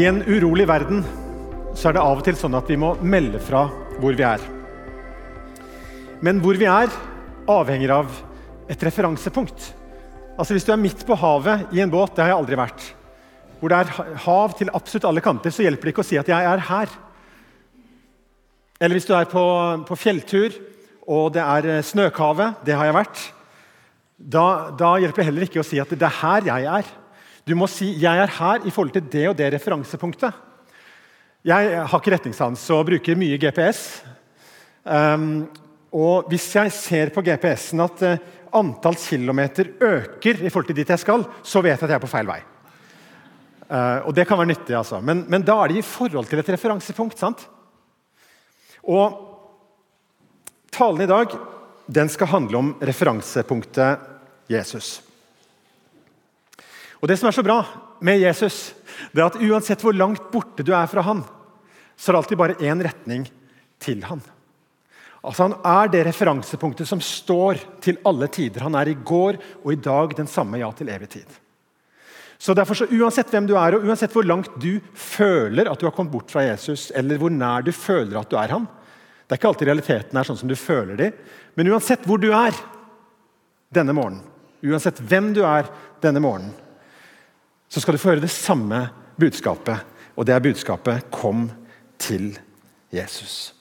I en urolig verden så er det av og til sånn at vi må melde fra hvor vi er. Men hvor vi er, avhenger av et referansepunkt. Altså Hvis du er midt på havet i en båt, det har jeg aldri vært, hvor det er hav til absolutt alle kanter, så hjelper det ikke å si at 'jeg er her'. Eller hvis du er på, på fjelltur og det er eh, snøkave, det har jeg vært, da, da hjelper det heller ikke å si at 'det er her jeg er'. Du må si 'jeg er her' i forhold til det og det referansepunktet. Jeg har ikke retningssans og bruker mye GPS. Um, og hvis jeg ser på GPS-en at uh, antall kilometer øker i forhold til dit jeg skal, så vet jeg at jeg er på feil vei. Uh, og det kan være nyttig, altså. Men, men, da er det i forhold til et referansepunkt. sant? Og talen i dag den skal handle om referansepunktet Jesus. Og Det som er så bra med Jesus, det er at uansett hvor langt borte du er fra han, så er det alltid bare én retning til han. Altså Han er det referansepunktet som står til alle tider. Han er i går og i dag den samme ja til evig tid. Så derfor så Uansett hvem du er, og uansett hvor langt du føler at du har kommet bort fra Jesus, eller hvor nær du føler at du er han Det er ikke alltid realiteten er sånn som du føler det, men uansett hvor du er denne morgenen, uansett hvem du er denne morgenen, så skal du få høre det samme budskapet. Og det er budskapet 'Kom til Jesus'.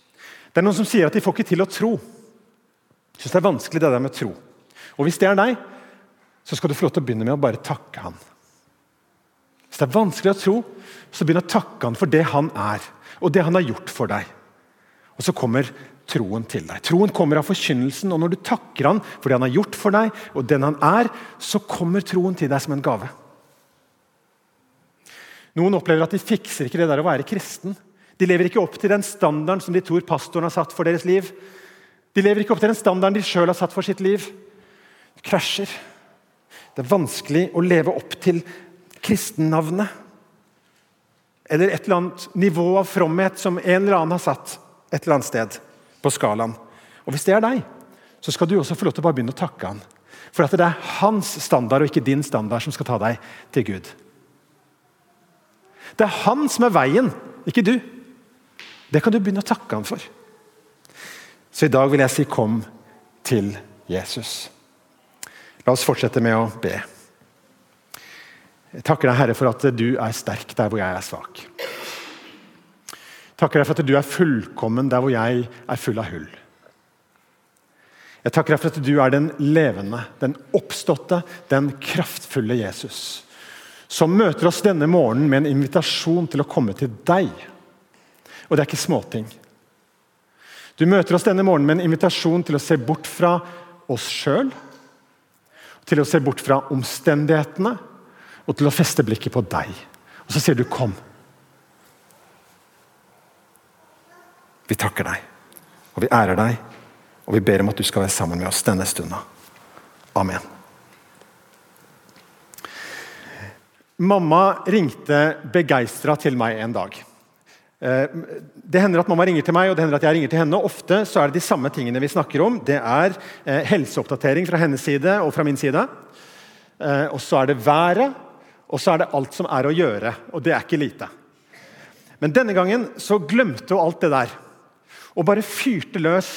Det er Noen som sier at de får ikke til å tro. Jeg synes det er vanskelig det der med tro. Og Hvis det er deg, så skal du få lov til å begynne med å bare takke han. Hvis det er vanskelig å tro, så begynn å takke han for det han er, og det han har gjort for deg. Og så kommer troen til deg. Troen kommer av forkynnelsen, og når du takker han for det han har gjort for deg, og den han er, så kommer troen til deg som en gave. Noen opplever at de fikser ikke det der å være kristen. De lever ikke opp til den standarden som de tror pastoren har satt for deres liv. De lever ikke opp til den standarden de sjøl har satt for sitt liv. De krasjer. Det er vanskelig å leve opp til kristennavnet. Eller et eller annet nivå av fromhet som en eller annen har satt et eller annet sted på skalaen. Og Hvis det er deg, så skal du også få lov til å bare begynne å takke han. For at det er hans standard og ikke din standard som skal ta deg til Gud. Det er han som er veien, ikke du. Det kan du begynne å takke ham for. Så i dag vil jeg si 'kom til Jesus'. La oss fortsette med å be. Jeg takker deg, Herre, for at du er sterk der hvor jeg er svak. Takker deg for at du er fullkommen der hvor jeg er full av hull. Jeg takker deg for at du er den levende, den oppståtte, den kraftfulle Jesus som møter oss denne morgenen med en invitasjon til å komme til deg. Og det er ikke småting. Du møter oss denne morgenen med en invitasjon til å se bort fra oss sjøl, til å se bort fra omstendighetene og til å feste blikket på deg. Og så sier du 'kom'. Vi takker deg, og vi ærer deg, og vi ber om at du skal være sammen med oss denne stunda. Amen. Mamma ringte begeistra til meg en dag. Eh, det hender at mamma ringer til meg og det hender at jeg ringer til henne. Ofte så er det de samme tingene vi snakker om. Det er eh, helseoppdatering fra hennes side og fra min side. Eh, og så er det været, og så er det alt som er å gjøre. Og det er ikke lite. Men denne gangen så glemte hun alt det der. Og bare fyrte løs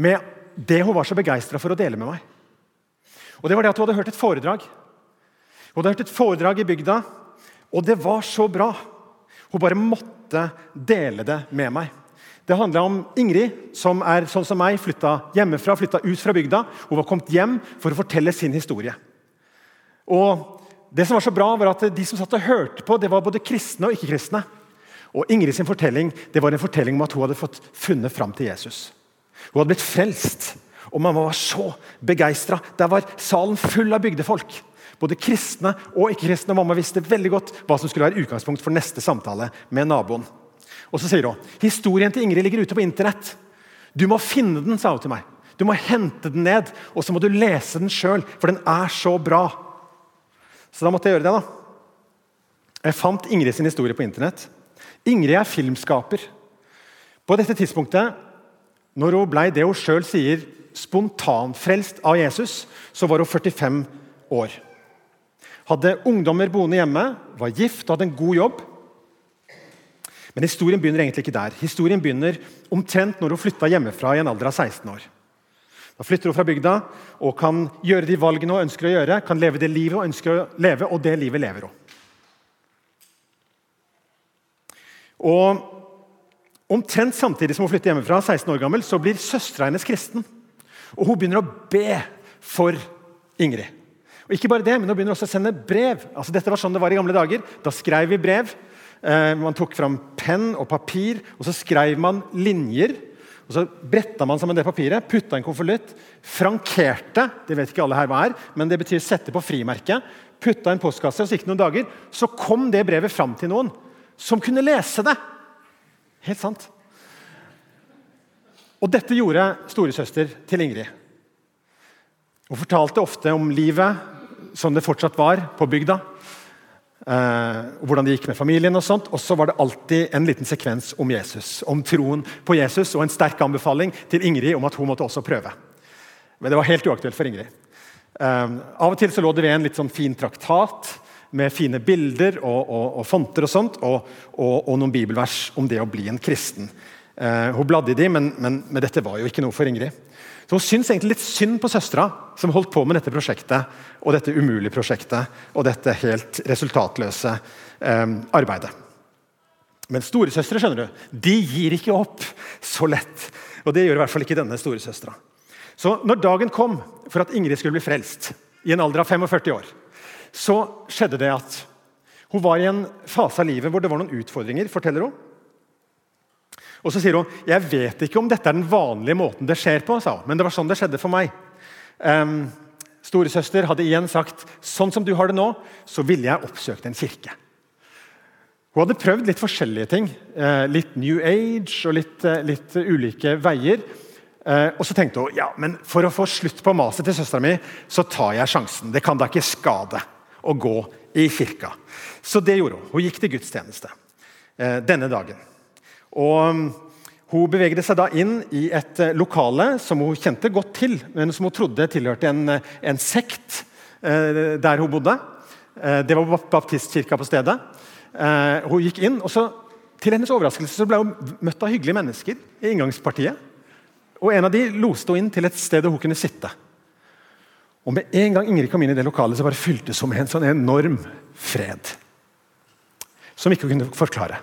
med det hun var så begeistra for å dele med meg. Og det var det at Hun hadde hørt et foredrag hun hadde hørt et foredrag i bygda, og det var så bra. Hun bare måtte dele det med meg. Det handla om Ingrid, som er sånn som meg, flytta hjemmefra, flytta ut fra bygda. Hun var kommet hjem for å fortelle sin historie. Og det som var så bra var at De som satt og hørte på, det var både kristne og ikke-kristne. Og Ingrid sin fortelling det var en fortelling om at hun hadde fått funnet fram til Jesus. Hun hadde blitt frelst, og mamma var så begeistra. Der var salen full av bygdefolk. Både kristne og ikke-kristne. Mamma visste veldig godt hva som skulle være utgangspunkt for neste samtale med naboen. Og så sier hun historien til Ingrid ligger ute på internett. Du må finne den, sa hun til meg. Du må hente den ned, og så må du lese den sjøl, for den er så bra. Så da måtte jeg gjøre det. da. Jeg fant Ingrid sin historie på internett. Ingrid er filmskaper. På dette tidspunktet, når hun ble det hun sjøl sier spontanfrelst av Jesus, så var hun 45 år hadde ungdommer boende hjemme, var gift og hadde en god jobb. Men historien begynner egentlig ikke der. Historien begynner omtrent når hun flytta hjemmefra i en alder av 16 år. Da flytter hun fra bygda og kan gjøre de valgene hun ønsker å gjøre, kan leve det livet hun ønsker å leve, og det livet lever hun. Og Omtrent samtidig som hun flytter hjemmefra, 16 år gammel, så blir søstera hennes kristen. Og Hun begynner å be for Ingrid. Og ikke bare det, men Nå begynner også å sende brev. Altså Dette var sånn det var i gamle dager. Da skrev vi brev. Eh, man tok fram penn og papir, og så skrev man linjer. Og Så bretta man sammen det papiret, putta en konvolutt, frankerte det vet ikke alle her hva er, men det betyr sette på frimerke, putta en postkasse, og så gikk det noen dager, så kom det brevet fram til noen som kunne lese det. Helt sant. Og dette gjorde storesøster til Ingrid. Hun fortalte ofte om livet som det fortsatt var på bygda. Eh, og hvordan det gikk med familien. Og sånt. Og så var det alltid en liten sekvens om Jesus, om troen på Jesus, og en sterk anbefaling til Ingrid om at hun måtte også prøve. Men det var helt uaktuelt for Ingrid. Eh, av og til så lå det ved en litt sånn fin traktat med fine bilder og, og, og fonter og sånt, og, og, noen bibelvers om det å bli en kristen. Eh, hun bladde i de, men, men, men, dette var jo ikke noe for Ingrid. Så Hun syns egentlig litt synd på søstera, som holdt på med dette prosjektet, og dette umulige prosjektet og dette helt resultatløse eh, arbeidet. Men storesøstre skjønner du, de gir ikke opp så lett. Og det gjør i hvert fall ikke denne storesøstera. Så når dagen kom for at Ingrid skulle bli frelst, i en alder av 45 år, så skjedde det at hun var i en fase av livet hvor det var noen utfordringer. forteller hun. Og Så sier hun jeg vet ikke om dette er den vanlige måten det skjer på, sa hun, men det var sånn det skjedde for meg. Um, Storesøster hadde igjen sagt sånn som du har det nå, så ville jeg oppsøkt en kirke. Hun hadde prøvd litt forskjellige ting. Eh, litt New Age og litt, eh, litt ulike veier. Eh, og så tenkte hun ja, men for å få slutt på maset til søstera mi, så tar jeg sjansen. Det kan da ikke skade å gå i kirka. Så det gjorde hun. Hun gikk til gudstjeneste eh, denne dagen. Og mm, Hun bevegde seg da inn i et eh, lokale som hun kjente godt til, men som hun trodde tilhørte en, eh, en sekt eh, der hun bodde. Det var baptistkirka på stedet. Hun gikk inn, og så, til hennes overraskelse ble hun møtt av hyggelige mennesker i inngangspartiet. Og En av de loste henne inn til et sted hun kunne sitte. Og med en gang Ingrid kom inn i det lokalet, så bare fyltes hun med en sånn enorm fred. Som ikke hun kunne forklare.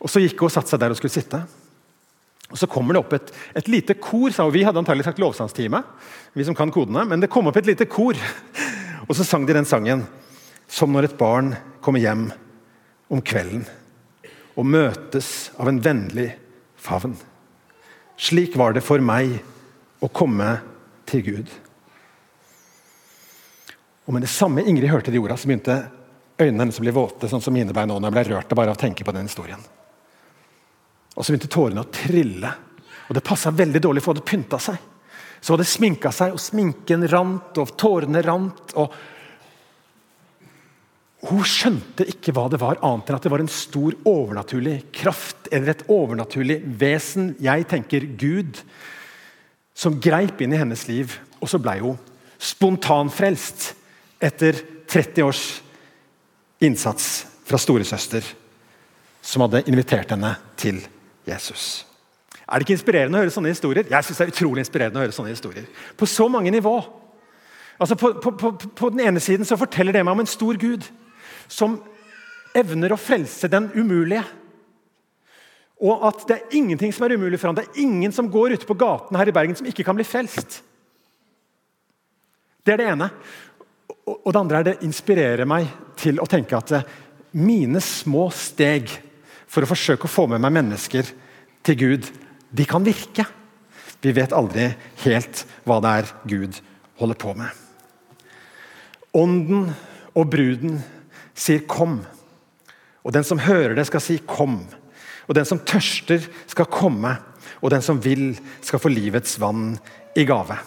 Og Så gikk hun og satte seg der og skulle sitte. Og Så kommer det opp et, et lite kor. hun. Vi hadde antagelig sagt lovsangstime, vi som kan kodene, men det kom opp et lite kor. Og så sang de den sangen som når et barn kommer hjem om kvelden og møtes av en vennlig favn. Slik var det for meg å komme til Gud. Og med det samme Ingrid hørte de orda, så begynte øynene hennes å bli våte, sånn som mine ble nå når jeg ble rørt bare av å tenke på den historien. Og så begynte tårene å trille. Og det passa veldig dårlig, for hun hadde pynta seg. Så hadde sminka seg, og sminken rant, og tårene rant. og Hun skjønte ikke hva det var, annet enn at det var en stor overnaturlig kraft, eller et overnaturlig vesen, jeg tenker Gud, som greip inn i hennes liv. Og så blei hun spontanfrelst etter 30 års innsats fra storesøster, som hadde invitert henne til Jesus. Er det ikke inspirerende å høre sånne historier? Jeg synes det er utrolig inspirerende å høre sånne historier. På så mange nivå. Altså på, på, på, på, den ene siden så forteller det meg om en stor Gud som evner å frelse den umulige. Og at det er ingenting som er umulig for ham. Det er ingen som går ute på gaten her i Bergen som ikke kan bli frelst. Det er det ene. Og det andre er det inspirerer meg til å tenke at mine små steg for å forsøke å få med meg mennesker til Gud, de kan virke. Vi vet aldri helt hva det er Gud holder på med. Ånden og bruden sier 'kom'. Og den som hører det, skal si 'kom'. Og den som tørster, skal komme. Og den som vil, skal få livets vann i gave.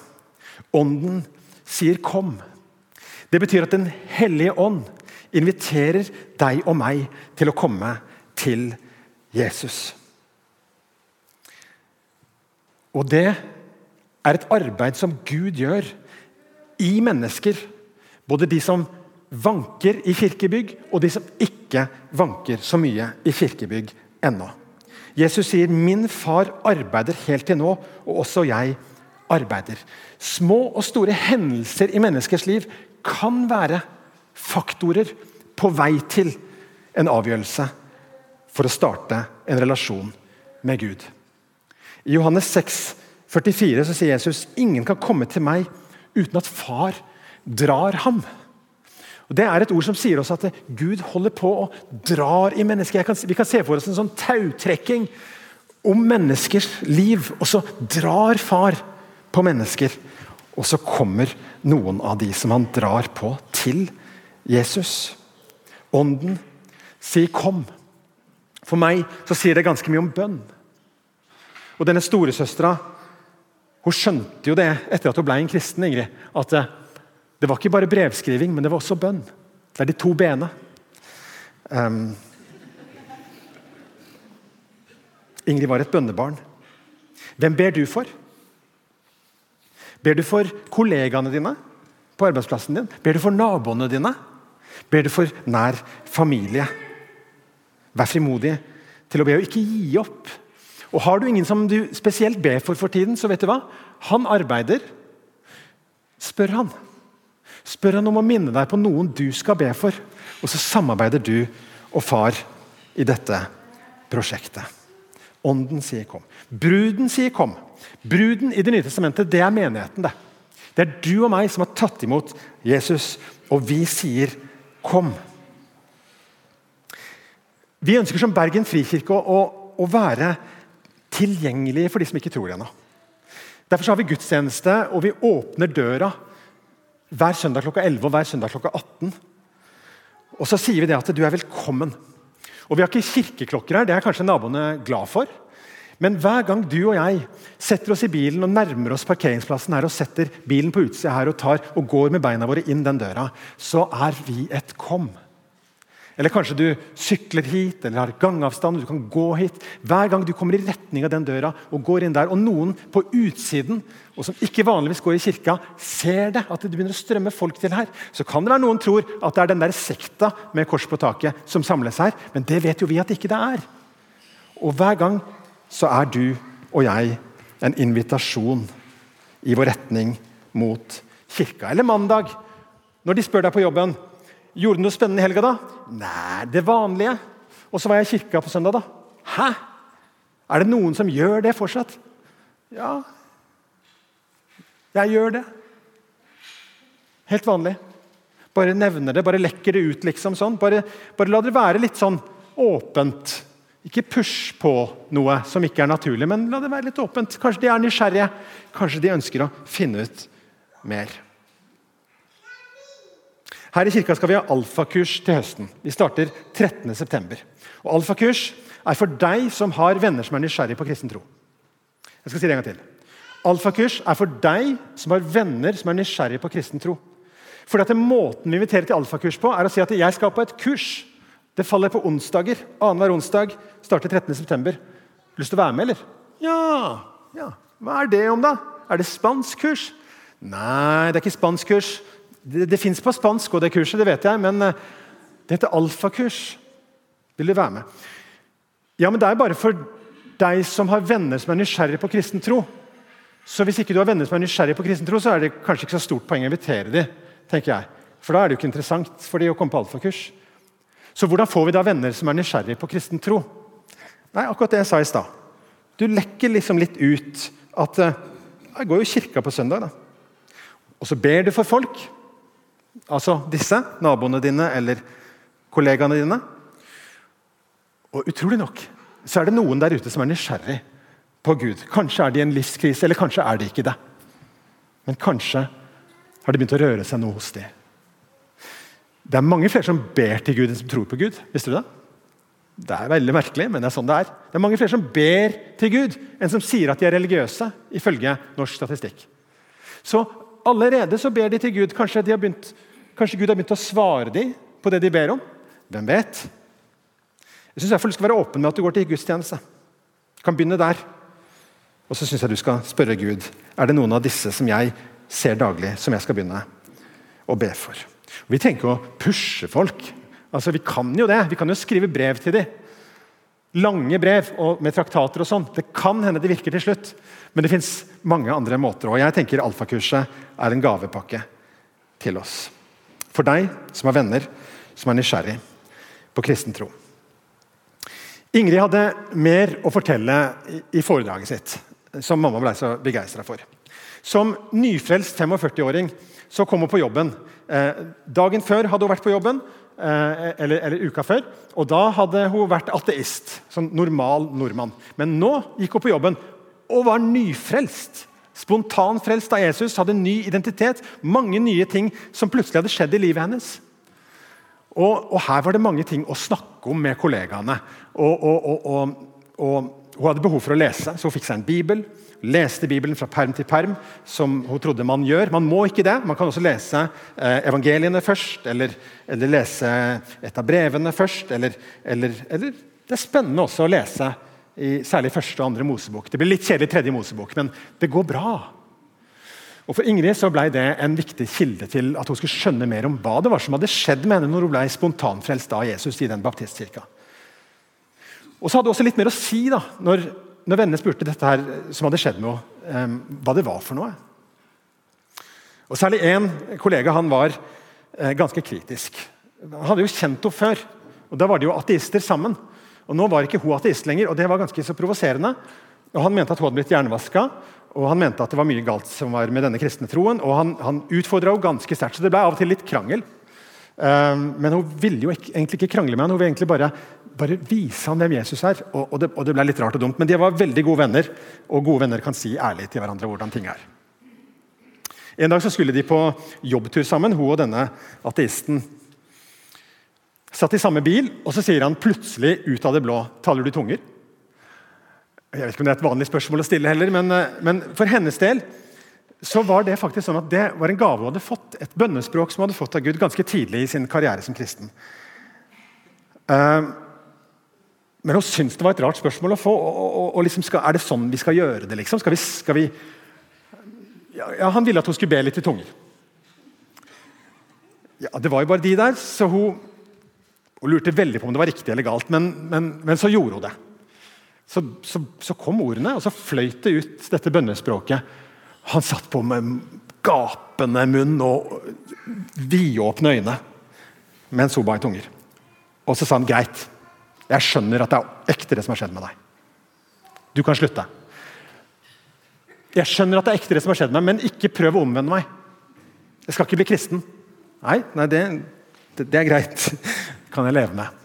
Ånden sier 'kom'. Det betyr at Den hellige ånd inviterer deg og meg til å komme til Jesus. Og det er et arbeid som Gud gjør i mennesker. Både de som vanker i kirkebygg, og de som ikke vanker så mye i kirkebygg ennå. Jesus sier 'min far arbeider helt til nå, og også jeg arbeider'. Små og store hendelser i menneskers liv kan være faktorer på vei til en avgjørelse for å starte en relasjon med Gud. I Johannes 6, 44 så sier Jesus ingen kan komme til meg uten at far drar ham. Og Det er et ord som sier oss at Gud holder på og drar i mennesker. Kan, vi kan se for oss en sånn tautrekking om menneskers liv, og så drar far på mennesker. Og så kommer noen av de som han drar på, til Jesus. Ånden sier 'kom'. For meg så sier det ganske mye om bønn. Og denne storesøstera hun skjønte jo det etter at hun ble en kristen. Ingrid, at eh, det var ikke bare brevskriving, men det var også bønn. Det er de to bena. Um, Ingrid var et bønnebarn. Hvem ber du for? Ber du for kollegaene dine på arbeidsplassen din? Ber du for naboene dine? Ber du for nær familie? Vær frimodig til å be og ikke gi opp. Og Har du ingen som du spesielt ber for for tiden, så vet du hva? Han arbeider. Spør han. Spør han om å minne deg på noen du skal be for. Og så samarbeider du og far i dette prosjektet. Ånden sier 'kom'. Bruden sier 'kom'. Bruden i Det nye testamentet, det er menigheten. Det Det er du og meg som har tatt imot Jesus, og vi sier 'kom'. Vi ønsker som Bergen frikirke å, å, å være tilgjengelige for de som ikke tror ennå. Derfor har vi gudstjeneste, og vi åpner døra hver søndag klokka 11 og hver søndag klokka 18. Og så sier vi det at du er velkommen. Og Vi har ikke kirkeklokker her, det er kanskje naboene glad for. Men hver gang du og jeg setter oss i bilen og nærmer oss parkeringsplassen her og setter bilen på utsida her og, tar, og går med beina våre inn den døra, så er vi et kom. Eller kanskje du sykler hit eller har gangavstand. du kan gå hit. Hver gang du kommer i retning av den døra og går inn der, og noen på utsiden og som ikke vanligvis går i kirka, ser det, at det begynner å strømme folk til her, så kan det være noen tror at det er den der sekta med kors på taket som samles her. Men det vet jo vi at ikke det er. Og hver gang så er du og jeg en invitasjon i vår retning mot kirka. Eller mandag, når de spør deg på jobben Gjorde du noe spennende i helga, da? Nei, det vanlige. Og så var jeg i kirka på søndag, da. Hæ? Er det noen som gjør det fortsatt? Ja, jeg gjør det. Helt vanlig. Bare nevner det, bare lekker det ut. liksom sånn. Bare, bare la det være litt sånn åpent. Ikke push på noe som ikke er naturlig, men la det være litt åpent. Kanskje de er nysgjerrige. Kanskje de ønsker å finne ut mer. Her i kirka skal vi ha alfakurs til høsten. Vi starter 13.9. Alfakurs er for deg som har venner som er nysgjerrig på kristen tro. Jeg skal si det en gang til. Alfakurs er for deg som har venner som er nysgjerrig på kristen tro. Fordi Måten vi inviterer til alfakurs på, er å si at jeg skal på et kurs. Det faller på onsdager. Annenhver onsdag starter 13.9. Lyst til å være med, eller? Ja. ja. Hva er det om, da? Er det spanskkurs? Nei, det er ikke spanskkurs. Det, det fins på spansk, og det kurset, det vet jeg, men uh, det heter alfakurs. Vil du være med? Ja, men det er bare for deg som har venner som er nysgjerrig på kristen tro. Så hvis ikke du har venner som er nysgjerrig på kristen tro, så er det kanskje ikke så stort poeng å invitere dem. tenker jeg. For da er det jo ikke interessant for dem å komme på alfakurs. Så hvordan får vi da venner som er nysgjerrig på kristen tro? Nei, akkurat det jeg sa i stad. Du lekker liksom litt ut at uh, Jeg går jo i kirka på søndag, da. Og så ber du for folk. Altså disse, naboene dine eller kollegaene dine. Og utrolig nok så er det noen der ute som er nysgjerrig på Gud. Kanskje er de i en livskrise, eller kanskje er de ikke det. Men kanskje har det begynt å røre seg noe hos dem. Det er mange flere som ber til Gud enn som tror på Gud. Visste du det? Det er veldig merkelig, men det er sånn det er. Det er mange flere som ber til Gud enn som sier at de er religiøse, ifølge norsk statistikk. Så allerede så ber de til Gud. Kanskje, begynt, kanskje Gud har begynt å svare dem på det de ber om. Hvem vet? Jeg syns du skal være åpen med at du går til gudstjeneste. Du kan begynne der. Og så syns jeg du skal spørre Gud er det noen av disse som jeg ser daglig, som jeg skal begynne å be for. Vi tenker å pushe folk. Altså, Vi kan jo det. Vi kan jo skrive brev til dem. Lange brev med traktater og sånn. Det kan hende det virker til slutt, men det fins mange andre måter. Og jeg tenker alfakurset er en gavepakke til oss. For deg som har venner som er nysgjerrig på kristen tro. Ingrid hadde mer å fortelle i foredraget sitt, som mamma ble så begeistra for. Som nyfrelst 45-åring så kom hun på jobben. Eh, dagen før hadde hun vært på jobben, eller, eller, uka før. Og da hadde hun vært ateist. Sånn normal nordmann. Men nå gikk hun på jobben og var nyfrelst. Spontanfrelst av Jesus, hadde ny identitet. Mange nye ting som plutselig hadde skjedd i livet hennes. Og, og her var det mange ting å snakke om med kollegaene. Og, og, og, Hun hadde behov for å lese, så hun fikk seg en bibel. Leste Bibelen fra perm til perm, som hun trodde man gjør. Man må ikke det. Man kan også lese eh, evangeliene først, eller, eller, lese et av brevene først. Eller, eller, eller Det er spennende også å lese i særlig første og andre Mosebok. Det blir litt kjedelig i tredje Mosebok, men det går bra. Og For Ingrid så ble det en viktig kilde til at hun skulle skjønne mer om hva det var som hadde skjedd med henne når hun ble spontanfrelst av Jesus i den baptistkirka. Og så hadde det også litt mer å si da, når, når vennene spurte dette her som hadde skjedd med henne, um, hva det var for noe. Og Særlig én kollega han var uh, ganske kritisk. Han hadde jo kjent henne før, og da var de jo ateister sammen. Og Nå var ikke hun ateist lenger, og det var ganske så provoserende. Og Han mente at hun hadde blitt hjernevaska, og han mente at det var mye galt som var med denne kristne troen. og Han, han utfordra henne ganske sterkt, så det ble av og til litt krangel. Um, men hun ville jo ikke, egentlig ikke krangle med han, hun ville egentlig bare, bare vise ham hvem Jesus er. Og, og, det, og, det, ble litt rart og dumt, men de var veldig gode venner, og gode venner kan si ærlig til hverandre hvordan ting er. En dag så skulle de på jobbtur sammen, hun og denne ateisten. Satt i samme bil, og så sier han plutselig ut av det blå 'Taler du tunger?' Jeg vet ikke om det er et vanlig spørsmål å stille heller, men, eh, men, for hennes del så var det faktisk sånn at det var en gave hun hadde fått, et bønnespråk som hun hadde fått av Gud ganske tidlig i sin karriere som kristen. Uh, men hun syntes det var et rart spørsmål å få. Og, og, og liksom skal, er det sånn vi skal gjøre det? liksom? Skal vi, skal vi ja, Han ville at hun skulle be litt i tunger. Ja, Det var jo bare de der, så hun, hun lurte veldig på om det var riktig eller galt. Men, men, men så gjorde hun det. Så, så, så, kom ordene, og så fløyt det ut dette bønnespråket. Han satt på med gapende munn og vidåpne øyne mens hun ba i tunger. Og så sa han greit, jeg skjønner at det er ekte det som har skjedd med deg. Du kan slutte. Jeg skjønner at det er ekte det som har skjedd med meg, men ikke prøv å omvende meg. Jeg skal ikke bli kristen. Nei, nei det, det, det er greit. kan jeg leve med.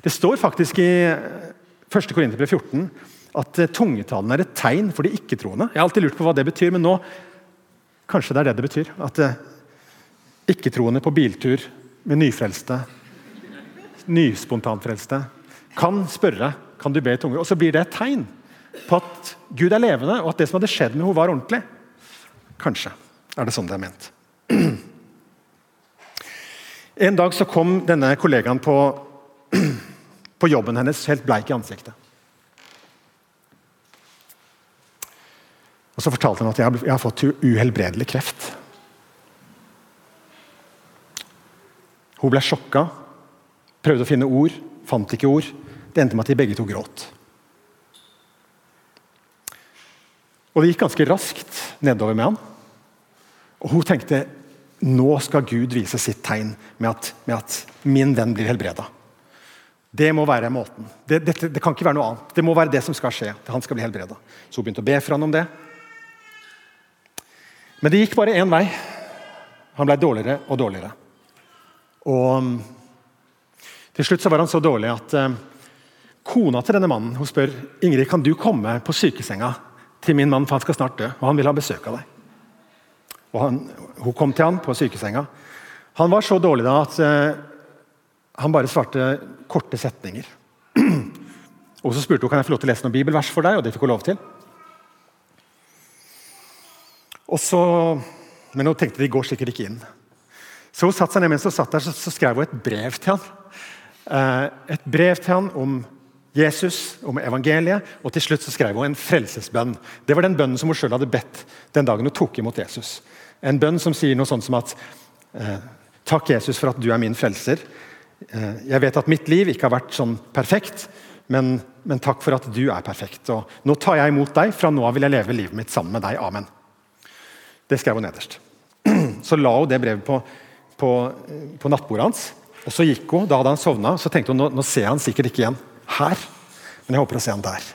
Det står faktisk i 1. Korinterbrev 14 at eh, tungetalen er et tegn for de ikke-troende. Jeg har alltid lurt på hva det betyr, men nå kanskje det er det det betyr. At eh, ikke-troende på biltur med nyfrelste, nyspontanfrelste, kan spørre kan du be i tunger. Og så blir det et tegn på at Gud er levende, og at det som hadde skjedd med henne, var ordentlig. Kanskje er det sånn det er ment. En dag så kom denne kollegaen på på jobben hennes helt bleik i ansiktet. Og Så fortalte hun at jeg har fått uhelbredelig kreft. Hun ble sjokka, prøvde å finne ord, fant ikke ord. Det endte med at de begge to gråt. Og Det gikk ganske raskt nedover med han. Og Hun tenkte nå skal Gud vise sitt tegn med at, med at min venn blir helbreda. Det må være måten. Det, det, det, kan ikke være noe annet. Det må være det som skal skje. Han skal bli helbreda. Så hun begynte å be for han om det. Men det gikk bare én vei. Han ble dårligere og dårligere. Og Til slutt så var han så dårlig at uh, kona til denne mannen hun spør Ingrid, kan du komme på sykesenga til min mann, for han skal snart dø. og Han vil ha besøk av deg. Og han, Hun kom til han på sykesenga. Han var så dårlig da at uh, han bare svarte korte setninger. Og Så spurte hun kan jeg få lov til å lese noen bibelvers for deg, og det fikk hun lov til. Og så, Men hun tenkte de går sikkert ikke inn. Så hun satt seg ned mens hun satt der, så, så skrev hun et brev til han. Eh, et brev til han om Jesus, om evangeliet, og til slutt så skrev hun en frelsesbønn. Det var den bønnen som hun sjøl hadde bedt den dagen hun tok imot Jesus. En bønn som sier noe sånt som at eh, Takk, Jesus, for at du er min frelser. Eh, jeg vet at mitt liv ikke har vært sånn perfekt, men, men, takk for at du er perfekt. Og nå tar jeg imot deg. Fra nå av vil jeg leve livet mitt sammen med deg. Amen. Det skrev hun nederst. Så la hun det brevet på, på, på nattbordet hans. Og så gikk hun, Da hadde han sovna. Så tenkte hun nå, nå ser jeg han sikkert ikke igjen her, men jeg håper å se han der.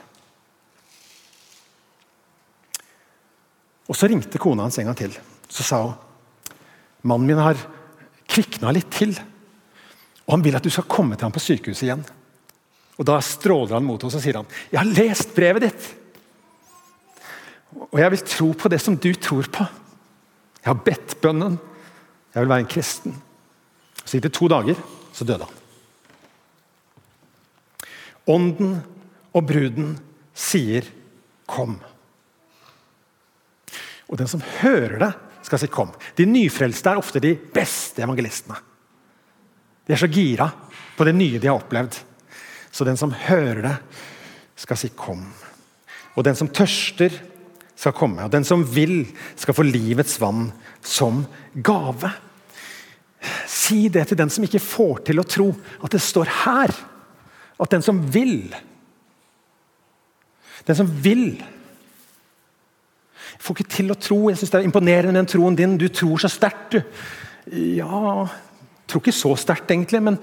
Og Så ringte kona hans en gang til. Så sa hun mannen min har kvikna litt til. Og han vil at du skal komme til ham på sykehuset igjen. Og Da stråler han mot oss og sier han, 'Jeg har lest brevet ditt.' 'Og jeg vil tro på det som du tror på.' 'Jeg har bedt bønnen. Jeg vil være en kristen.' Så gikk to dager, så døde han. Ånden og bruden sier 'kom'. Og den som hører det, skal si 'kom'. De nyfrelste er ofte de beste evangelistene. De er så gira på det nye de har opplevd. Så den som hører det, skal si 'kom'. Og den som tørster, skal komme. Og den som vil, skal få livets vann som gave. Si det til den som ikke får til å tro at det står her. At den som vil Den som vil får ikke til å tro. Jeg syns det er imponerende den troen din. Du tror så sterkt, du. Ja tror ikke så sterkt, egentlig, men,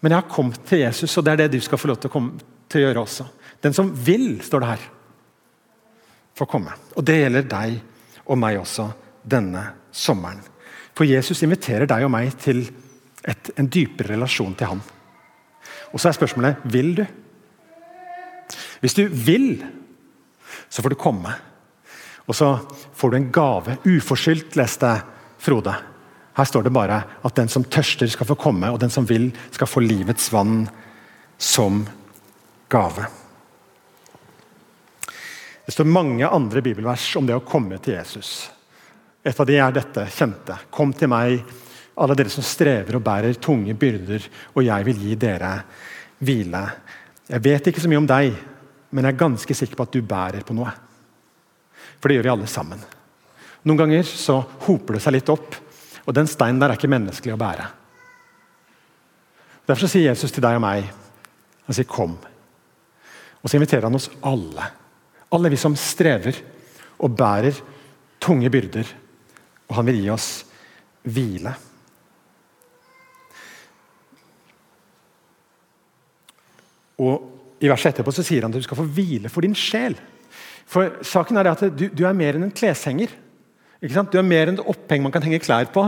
men, jeg har kommet til Jesus, og det er det du skal få lov til å, komme, til å gjøre også. Den som vil, står det her, får komme. Og det gjelder deg og meg også denne sommeren. For Jesus inviterer deg og meg til et, en dypere relasjon til han. Og så er spørsmålet vil du. Hvis du vil, så får du komme. Og så får du en gave. Uforskyldt, leste Frode. Her står det bare at den som tørster, skal få komme, og den som vil, skal få livets vann som gave. Det står mange andre bibelvers om det å komme til Jesus. Et av de er dette kjente. Kom til meg, alle dere som strever og bærer tunge byrder, og jeg vil gi dere hvile. Jeg vet ikke så mye om deg, men jeg er ganske sikker på at du bærer på noe. For det gjør vi alle sammen. Noen ganger så hoper det seg litt opp, og den steinen der er ikke menneskelig å bære. Derfor sier Jesus til deg og meg Han sier 'kom'. Og så inviterer han oss alle. Alle vi som strever og bærer tunge byrder. Og han vil gi oss hvile. Og I verset etterpå så sier han at du skal få hvile for din sjel. For saken er at du, du er mer enn en kleshenger. Du er mer enn et oppheng man kan henge klær på.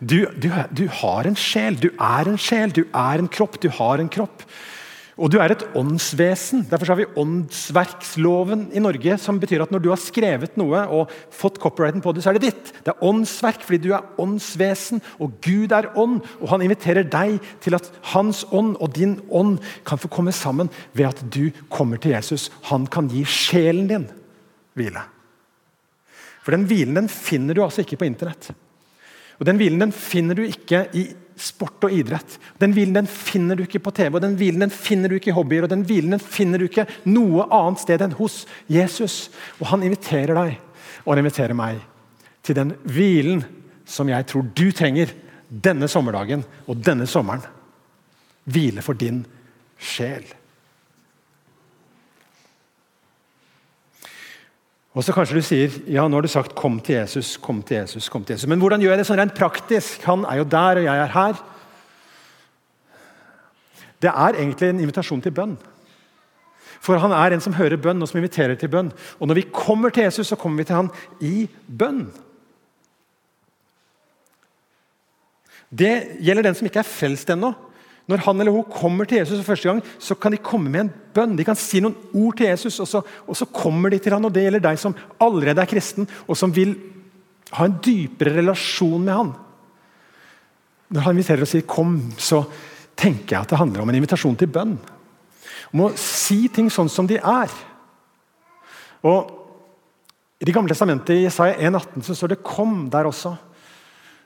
Du, du, du, har en sjel. Du er en sjel. Du er en kropp. Du har en kropp. Og du er et åndsvesen. Derfor har vi åndsverksloven i Norge, som betyr at når du har skrevet noe og fått copyrighten på det, så er det ditt. Det er åndsverk fordi du er åndsvesen, og Gud er ånd. Og han inviterer deg til at hans ånd og din ånd kan få komme sammen ved at du kommer til Jesus. Han kan gi sjelen din hvile. For den hvilen den finner du altså ikke på internett. Og Den hvilen den finner du ikke i sport og idrett. Den hvilen den finner du ikke på TV, og den hvilen den finner du ikke i hobbyer. og den hvilen den finner du ikke noe annet sted enn hos Jesus. Og Han inviterer deg, og han inviterer meg, til den hvilen som jeg tror du trenger denne sommerdagen og denne sommeren. Hvile for din sjel. Og så kanskje du sier ja, nå har du sagt 'kom til Jesus', 'kom til Jesus'. kom til Jesus. Men hvordan gjør jeg det sånn rent praktisk? Han er jo der, og jeg er her. Det er egentlig en invitasjon til bønn. For han er en som hører bønn, og som inviterer til bønn. Og når vi kommer til Jesus, så kommer vi til han i bønn. Det gjelder den som ikke er frelst ennå. Når han eller hun kommer til Jesus for første gang, så kan de komme med en bønn. De kan si noen ord til Jesus, og så, og så kommer de til han, og Det gjelder deg som allerede er kristen, og som vil ha en dypere relasjon med han. Når han inviterer og sier 'kom', så tenker jeg at det handler om en invitasjon til bønn. Om å si ting sånn som de er. Og I Det gamle testamentet i Isaiah 1,18 så står det 'kom' der også.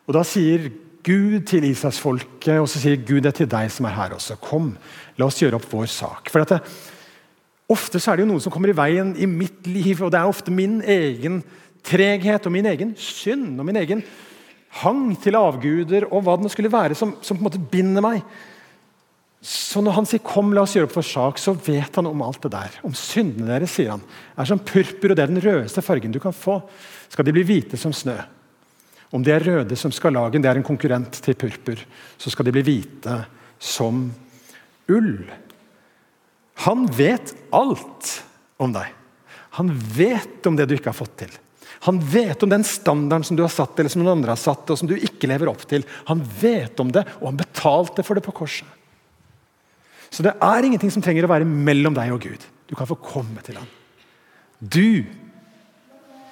Og Da sier Gud til Israelsfolket, og så sier Gud det til deg som er her også. Kom, la oss gjøre opp vår sak. For det, Ofte så er det jo noen som kommer i veien i mitt liv, og det er ofte min egen treghet og min egen synd og min egen hang til avguder og hva det skulle være som, som på en måte binder meg Så når han sier 'kom, la oss gjøre opp for sak', så vet han om alt det der. Om syndene deres, sier han. er som purpur, og det er den rødeste fargen du kan få. Skal de bli hvite som snø. Om de er røde som skarlagen, det er en konkurrent til purpur, så skal de bli hvite som ull. Han vet alt om deg. Han vet om det du ikke har fått til. Han vet om den standarden som du har satt, eller som noen andre har satt, og som du ikke lever opp til. Han vet om det, og han betalte for det på korset. Så det er ingenting som trenger å være mellom deg og Gud. Du kan få komme til ham. Du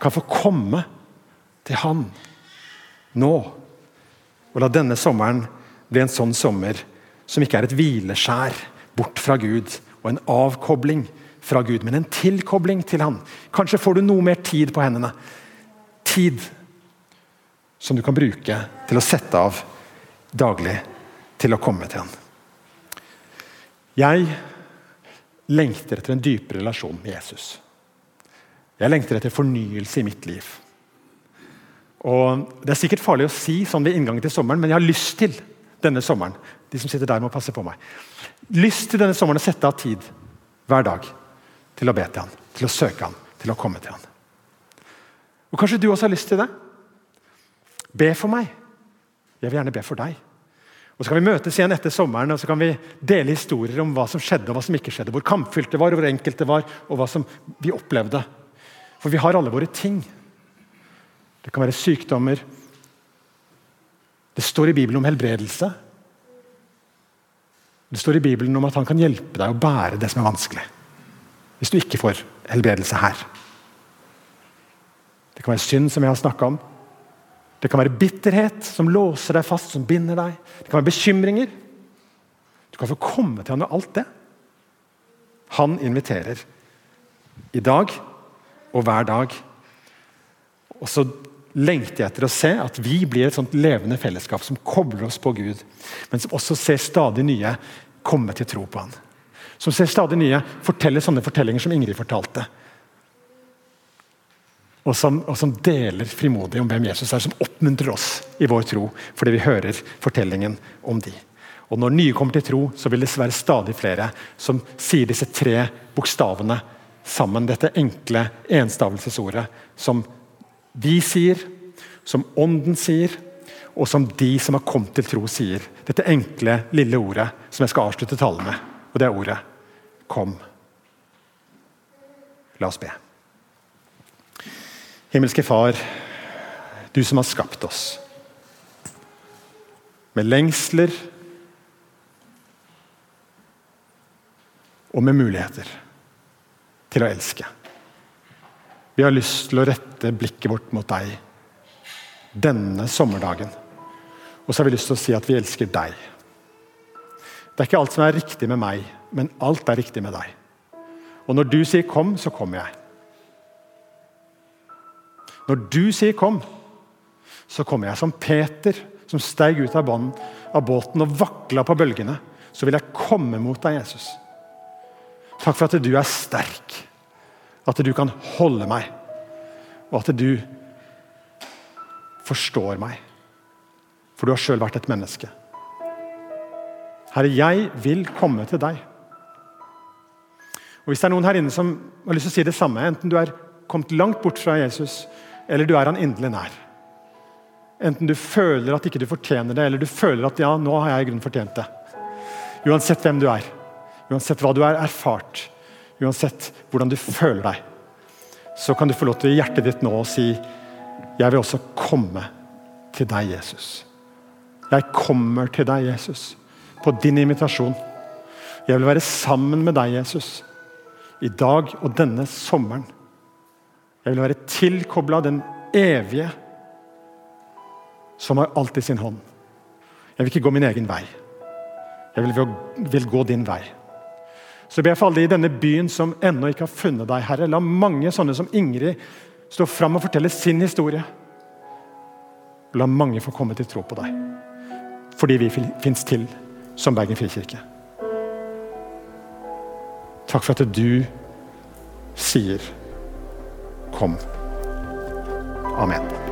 kan få komme til Han nå. Og la denne sommeren bli en sånn sommer som ikke er et hvileskjær bort fra Gud og en avkobling fra Gud, men en tilkobling til Han. Kanskje får du noe mer tid på hendene. Tid som du kan bruke til å sette av daglig til å komme til Han. Jeg lengter etter en dypere relasjon med Jesus. Jeg lengter etter fornyelse i mitt liv. Og Det er sikkert farlig å si sånn ved inngangen til sommeren, men jeg har lyst til denne sommeren de som sitter der må passe på meg, lyst til denne sommeren å sette av tid hver dag til å be til han, til å søke han, til å komme til han. Og Kanskje du også har lyst til det? Be for meg. Jeg vil gjerne be for deg. Og Så kan vi møtes igjen etter sommeren og så kan vi dele historier om hva som skjedde og hva som ikke skjedde. Hvor kampfylt det var, hvor enkelt det var, og hva som vi opplevde. For vi har alle våre ting. Det kan være sykdommer. Det står i Bibelen om helbredelse. Det står i Bibelen om at han kan hjelpe deg å bære det som er vanskelig. Hvis du ikke får helbredelse her. Det kan være synd, som jeg har snakka om. Det kan være bitterhet som låser deg fast, som binder deg. Det kan være bekymringer. Du kan få komme til han med alt det. Han inviterer i dag og hver dag. Og så lengter jeg etter å se at vi blir et sånt levende fellesskap som kobler oss på Gud, men som også ser stadig nye komme til tro på Han. Som ser stadig nye fortelle sånne fortellinger som Ingrid fortalte. Og som, og som deler frimodig om hvem Jesus er, som oppmuntrer oss i vår tro fordi vi hører fortellingen om de. Og Når nye kommer til tro, så vil det være stadig flere som sier disse tre bokstavene sammen. Dette enkle enstavelsesordet som vi sier, som Ånden sier, og som de som har kommet til tro, sier. Dette enkle, lille ordet som jeg skal avslutte talen med. Og det er ordet 'kom'. La oss be. Himmelske Far, du som har skapt oss med lengsler og med muligheter til å elske. Vi har lyst til å rette blikket vårt mot deg denne sommerdagen. Og så har vi lyst til å si at vi elsker deg. Det er ikke alt som er riktig med meg, men alt er riktig med deg. Og når du sier 'kom', så kommer jeg. Når du sier 'kom', så kommer jeg som Peter, som steig ut av, banen, av båten og vakla på bølgene. Så vil jeg komme mot deg, Jesus. Takk for at du er sterk. At du kan holde meg, og at du forstår meg. For du har sjøl vært et menneske. Herre, jeg vil komme til deg. Og Hvis det er noen her inne som har lyst til å si det samme, enten du er kommet langt bort fra Jesus, eller du er han inderlig nær Enten du føler at ikke du fortjener det, eller du føler at ja, nå har jeg i grunnen fortjent det. Uansett hvem du er, uansett hva du har erfart, uansett hvordan du føler deg, så kan du få lov til i hjertet ditt nå å si jeg vil også komme til deg, Jesus. Jeg kommer til deg, Jesus, på din invitasjon. Jeg vil være sammen med deg, Jesus, i dag og denne sommeren. Jeg vil være tilkobla den evige, som har alt i sin hånd. Jeg vil ikke gå min egen vei. Jeg vil, vil gå din vei. Så ber jeg for alle i denne byen som ennå ikke har funnet deg, Herre. La mange sånne som Ingrid stå fram og fortelle sin historie. La mange få komme til tro på deg. Fordi vi fins til som Bergen frikirke. Takk for at du sier 'kom'. Amen.